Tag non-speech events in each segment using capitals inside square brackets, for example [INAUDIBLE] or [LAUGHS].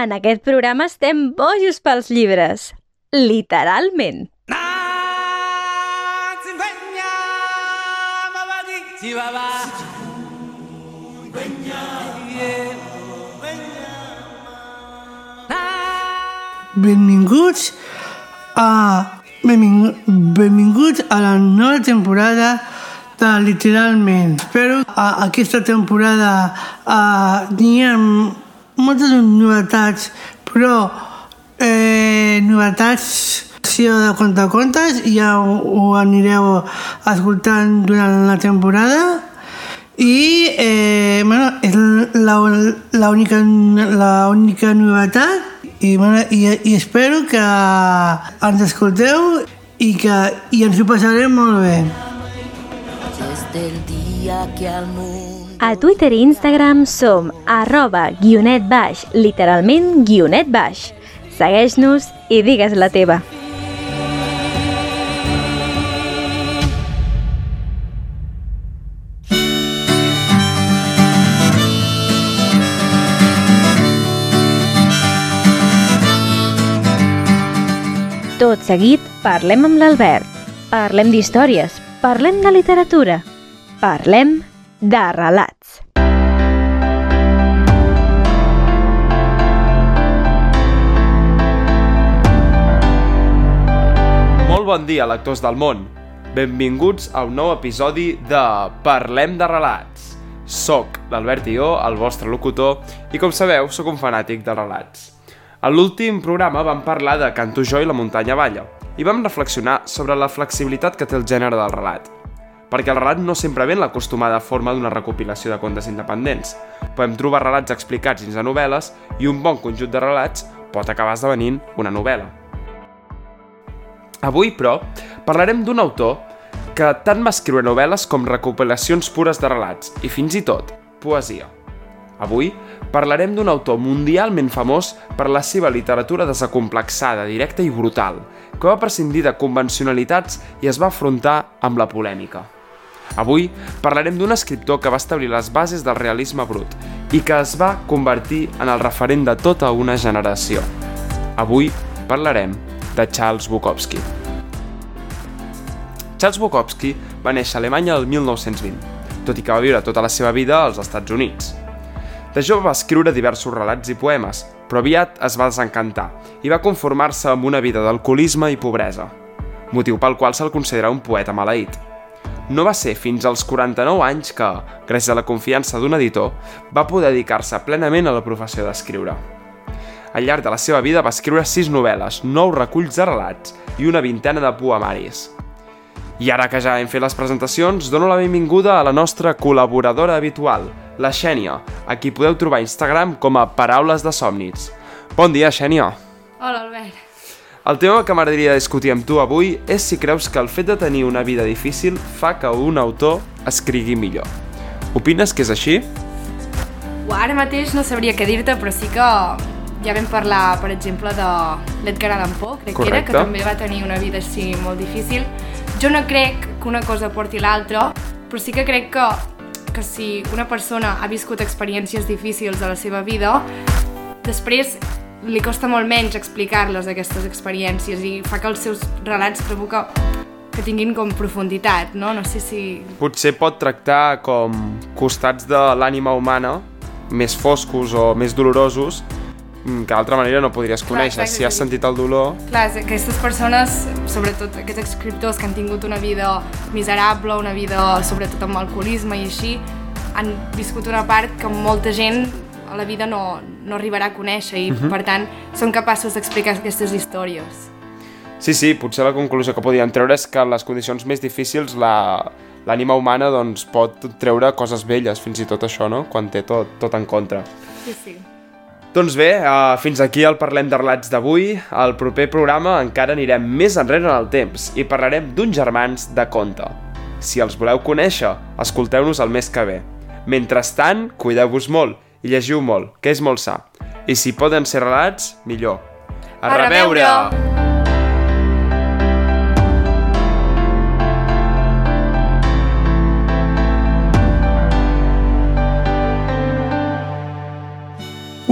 En aquest programa estem bojos pels llibres. Literalment. Benvinguts a benving- benvinguts a la nova temporada de Literalment. Espero a aquesta temporada n'hi ha moltes novetats, però eh, novetats si de contar contes i ja ho, ho anireu escoltant durant la temporada i eh, bueno, és la, la, única, la única novetat i, bueno, i, i espero que ens escolteu i que i ens ho passarem molt bé. Des del dia que al món A Twitter i Instagram som arroba guionet baix, literalment guionet baix. Segueix-nos i digues la teva. Tot seguit, parlem amb l'Albert. Parlem d'històries, parlem de literatura, parlem de relats. Molt bon dia, lectors del món. Benvinguts a un nou episodi de Parlem de relats. Soc l'Albert Ió, el vostre locutor, i com sabeu, sóc un fanàtic de relats. A l'últim programa vam parlar de Canto jo i la muntanya balla, i vam reflexionar sobre la flexibilitat que té el gènere del relat. Perquè el relat no sempre ve en l'acostumada forma d'una recopilació de contes independents. Podem trobar relats explicats dins de novel·les i un bon conjunt de relats pot acabar esdevenint una novel·la. Avui, però, parlarem d'un autor que tant va escriure novel·les com recopilacions pures de relats, i fins i tot, poesia. Avui parlarem d'un autor mundialment famós per la seva literatura desacomplexada, directa i brutal, que va prescindir de convencionalitats i es va afrontar amb la polèmica. Avui parlarem d'un escriptor que va establir les bases del realisme brut i que es va convertir en el referent de tota una generació. Avui parlarem de Charles Bukowski. Charles Bukowski va néixer a Alemanya el 1920, tot i que va viure tota la seva vida als Estats Units. De jove va escriure diversos relats i poemes, però aviat es va desencantar i va conformar-se amb una vida d'alcoholisme i pobresa, motiu pel qual se'l considera un poeta maleït. No va ser fins als 49 anys que, gràcies a la confiança d'un editor, va poder dedicar-se plenament a la professió d'escriure. Al llarg de la seva vida va escriure sis novel·les, nou reculls de relats i una vintena de poemaris. I ara que ja hem fet les presentacions, dono la benvinguda a la nostra col·laboradora habitual, la Xènia, a qui podeu trobar a Instagram com a Paraules de Somnits. Bon dia, Xènia! Hola, Albert. El tema que m'agradaria discutir amb tu avui és si creus que el fet de tenir una vida difícil fa que un autor escrigui millor. Opines que és així? Ua, Ara mateix no sabria què dir-te, però sí que ja vam parlar, per exemple, de l'Edgar Allan Poe, crec que era, Correcte. que també va tenir una vida així molt difícil. Jo no crec que una cosa porti l'altra, però sí que crec que, que si una persona ha viscut experiències difícils a la seva vida, després li costa molt menys explicar-les aquestes experiències i fa que els seus relats trobo que, tinguin com profunditat, no? No sé si... Potser pot tractar com costats de l'ànima humana més foscos o més dolorosos que d'altra manera no podries conèixer. exacte, Si has sentit el dolor... Clar, aquestes persones, sobretot aquests escriptors que han tingut una vida miserable, una vida sobretot amb alcoholisme i així, han viscut una part que molta gent a la vida no, no arribarà a conèixer i, per tant, són capaços d'explicar aquestes històries. Sí, sí, potser la conclusió que podíem treure és que les condicions més difícils la l'ànima humana doncs, pot treure coses velles, fins i tot això, no? Quan té tot, tot en contra. Sí, sí. Doncs bé, uh, fins aquí el Parlem de relats d'avui. Al proper programa encara anirem més enrere en el temps i parlarem d'uns germans de conte. Si els voleu conèixer, escolteu-nos el mes que ve. Mentrestant, cuideu-vos molt i llegiu molt, que és molt sa. I si poden ser relats, millor. A, A reveure!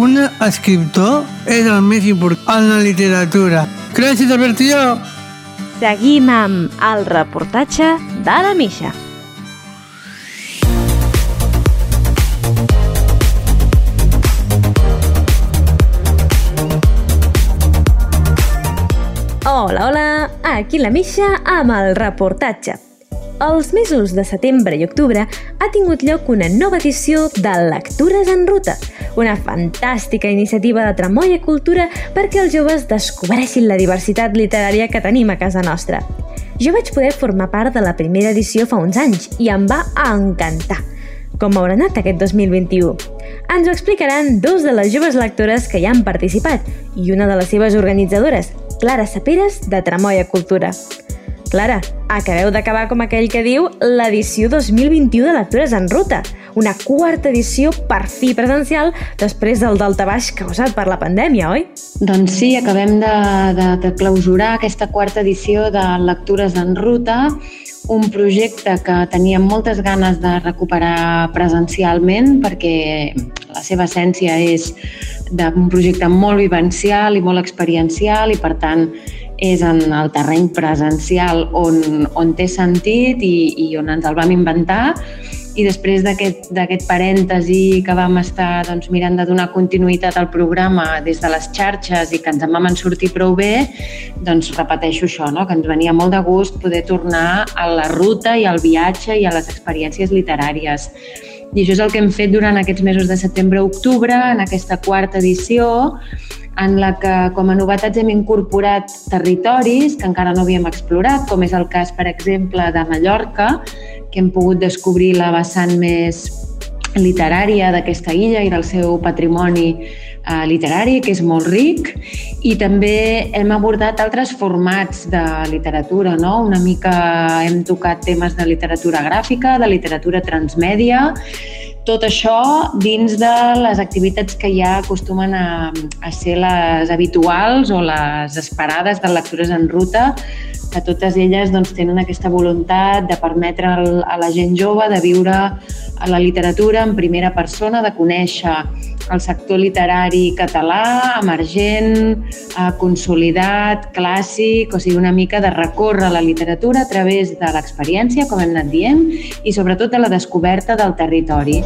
Un escriptor és el més important en la literatura. Gràcies, Albertillo! Seguim amb el reportatge de la Misha. Hola, hola! Aquí la Misha amb el reportatge. Els mesos de setembre i octubre ha tingut lloc una nova edició de Lectures en Ruta, una fantàstica iniciativa de Tramoia Cultura perquè els joves descobreixin la diversitat literària que tenim a casa nostra. Jo vaig poder formar part de la primera edició fa uns anys i em va encantar. Com haurà anat aquest 2021? Ens ho explicaran dos de les joves lectores que hi han participat i una de les seves organitzadores, Clara Saperes, de Tramoia Cultura. Clara, acabeu d'acabar com aquell que diu l'edició 2021 de Lectures en Ruta, una quarta edició per fi presencial després del daltabaix causat per la pandèmia, oi? Doncs sí, acabem de, de, de clausurar aquesta quarta edició de Lectures en Ruta, un projecte que teníem moltes ganes de recuperar presencialment perquè la seva essència és d'un projecte molt vivencial i molt experiencial i per tant és en el terreny presencial on, on té sentit i, i on ens el vam inventar i després d'aquest parèntesi que vam estar doncs, mirant de donar continuïtat al programa des de les xarxes i que ens en vam sortir prou bé, doncs repeteixo això, no? que ens venia molt de gust poder tornar a la ruta i al viatge i a les experiències literàries. I això és el que hem fet durant aquests mesos de setembre-octubre, en aquesta quarta edició, en la que com a novetats hem incorporat territoris que encara no havíem explorat, com és el cas, per exemple, de Mallorca, que hem pogut descobrir la vessant més literària d'aquesta illa i del seu patrimoni eh, literari, que és molt ric, i també hem abordat altres formats de literatura, no? Una mica hem tocat temes de literatura gràfica, de literatura transmèdia, tot això dins de les activitats que ja acostumen a, a ser les habituals o les esperades de lectures en ruta, que totes elles doncs, tenen aquesta voluntat de permetre a la gent jove de viure a la literatura en primera persona, de conèixer el sector literari català, emergent, eh, consolidat, clàssic, o sigui, una mica de recórrer la literatura a través de l'experiència, com hem anat dient, i sobretot de la descoberta del territori.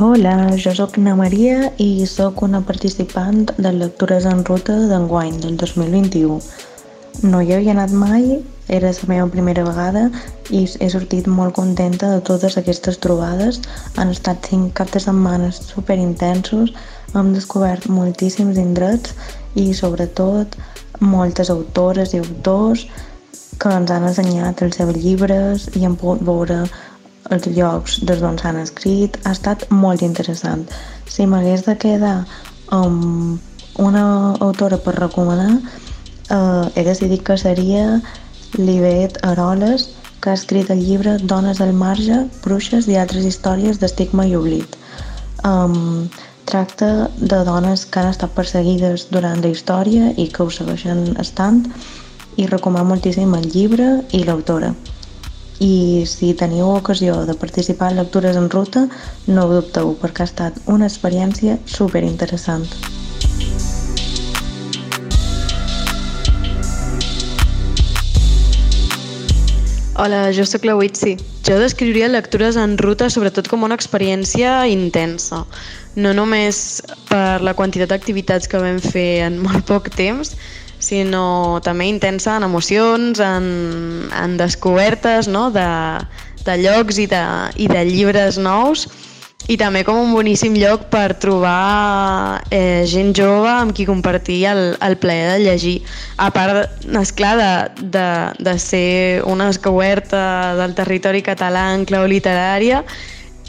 Hola, jo sóc Na Maria i sóc una participant de Lectures en Ruta d'enguany, del 2021. No hi havia anat mai, era la meva primera vegada i he sortit molt contenta de totes aquestes trobades. Han estat cinc caps de setmanes super intensos, hem descobert moltíssims indrets i sobretot moltes autores i autors que ens han ensenyat els seus llibres i hem pogut veure els llocs des d'on s'han escrit, ha estat molt interessant. Si m'hagués de quedar amb una autora per recomanar, eh, he decidit que seria Libet Aroles, que ha escrit el llibre Dones al marge, bruixes i altres històries d'estigma i oblit. Um, tracta de dones que han estat perseguides durant la història i que ho segueixen estant i recomano moltíssim el llibre i l'autora i si teniu ocasió de participar en lectures en ruta, no ho dubteu perquè ha estat una experiència super interessant. Hola, jo sóc la Witsi. Jo descriuria lectures en ruta sobretot com una experiència intensa. No només per la quantitat d'activitats que vam fer en molt poc temps, sinó també intensa en emocions, en, en descobertes no? de, de llocs i de, i de llibres nous i també com un boníssim lloc per trobar eh, gent jove amb qui compartir el, el plaer de llegir. A part, esclar, de, de, de ser una escoberta del territori català en clau literària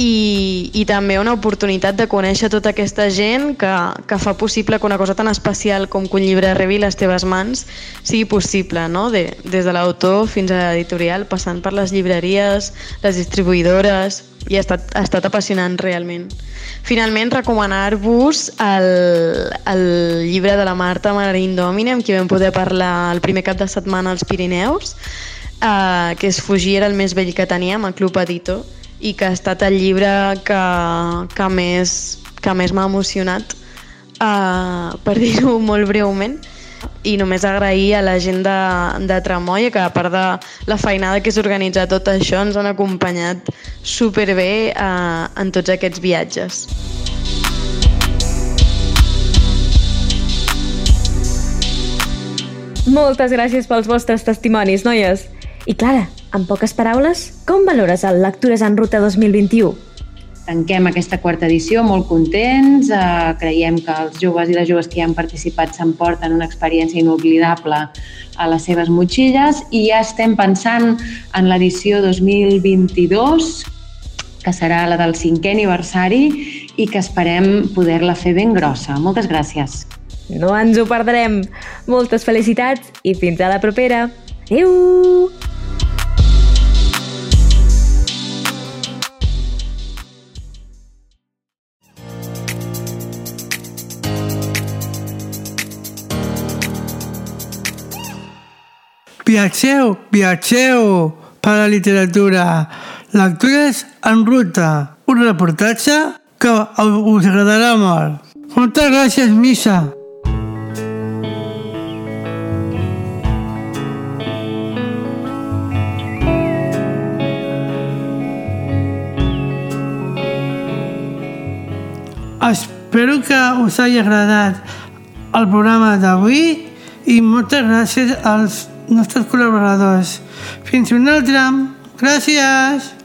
i, i també una oportunitat de conèixer tota aquesta gent que, que fa possible que una cosa tan especial com que un llibre a les teves mans sigui possible, no? de, des de l'autor fins a l'editorial, passant per les llibreries, les distribuïdores, i ha estat, ha estat apassionant realment. Finalment, recomanar-vos el, el llibre de la Marta Marín Domine, amb qui vam poder parlar el primer cap de setmana als Pirineus, eh, que és Fugir era el més vell que teníem, el Club Editor, i que ha estat el llibre que, que més, que més m'ha emocionat, eh, per dir-ho [LAUGHS] molt breument, i només agrair a la gent de, de Tramoia que a part de la feinada que és organitzar tot això ens han acompanyat superbé eh, en tots aquests viatges. Moltes gràcies pels vostres testimonis, noies. I Clara, en poques paraules, com valores el Lectures en Ruta 2021? Tanquem aquesta quarta edició molt contents, eh, creiem que els joves i les joves que hi han participat s'emporten una experiència inoblidable a les seves motxilles i ja estem pensant en l'edició 2022, que serà la del cinquè aniversari i que esperem poder-la fer ben grossa. Moltes gràcies. No ens ho perdrem. Moltes felicitats i fins a la propera. Adéu! Viatgeu, viatgeu per la literatura. Lectures en ruta. Un reportatge que us agradarà molt. Moltes gràcies, Missa. Espero que us hagi agradat el programa d'avui i moltes gràcies als nostres col·laboradors. Fins un altre. Gràcies.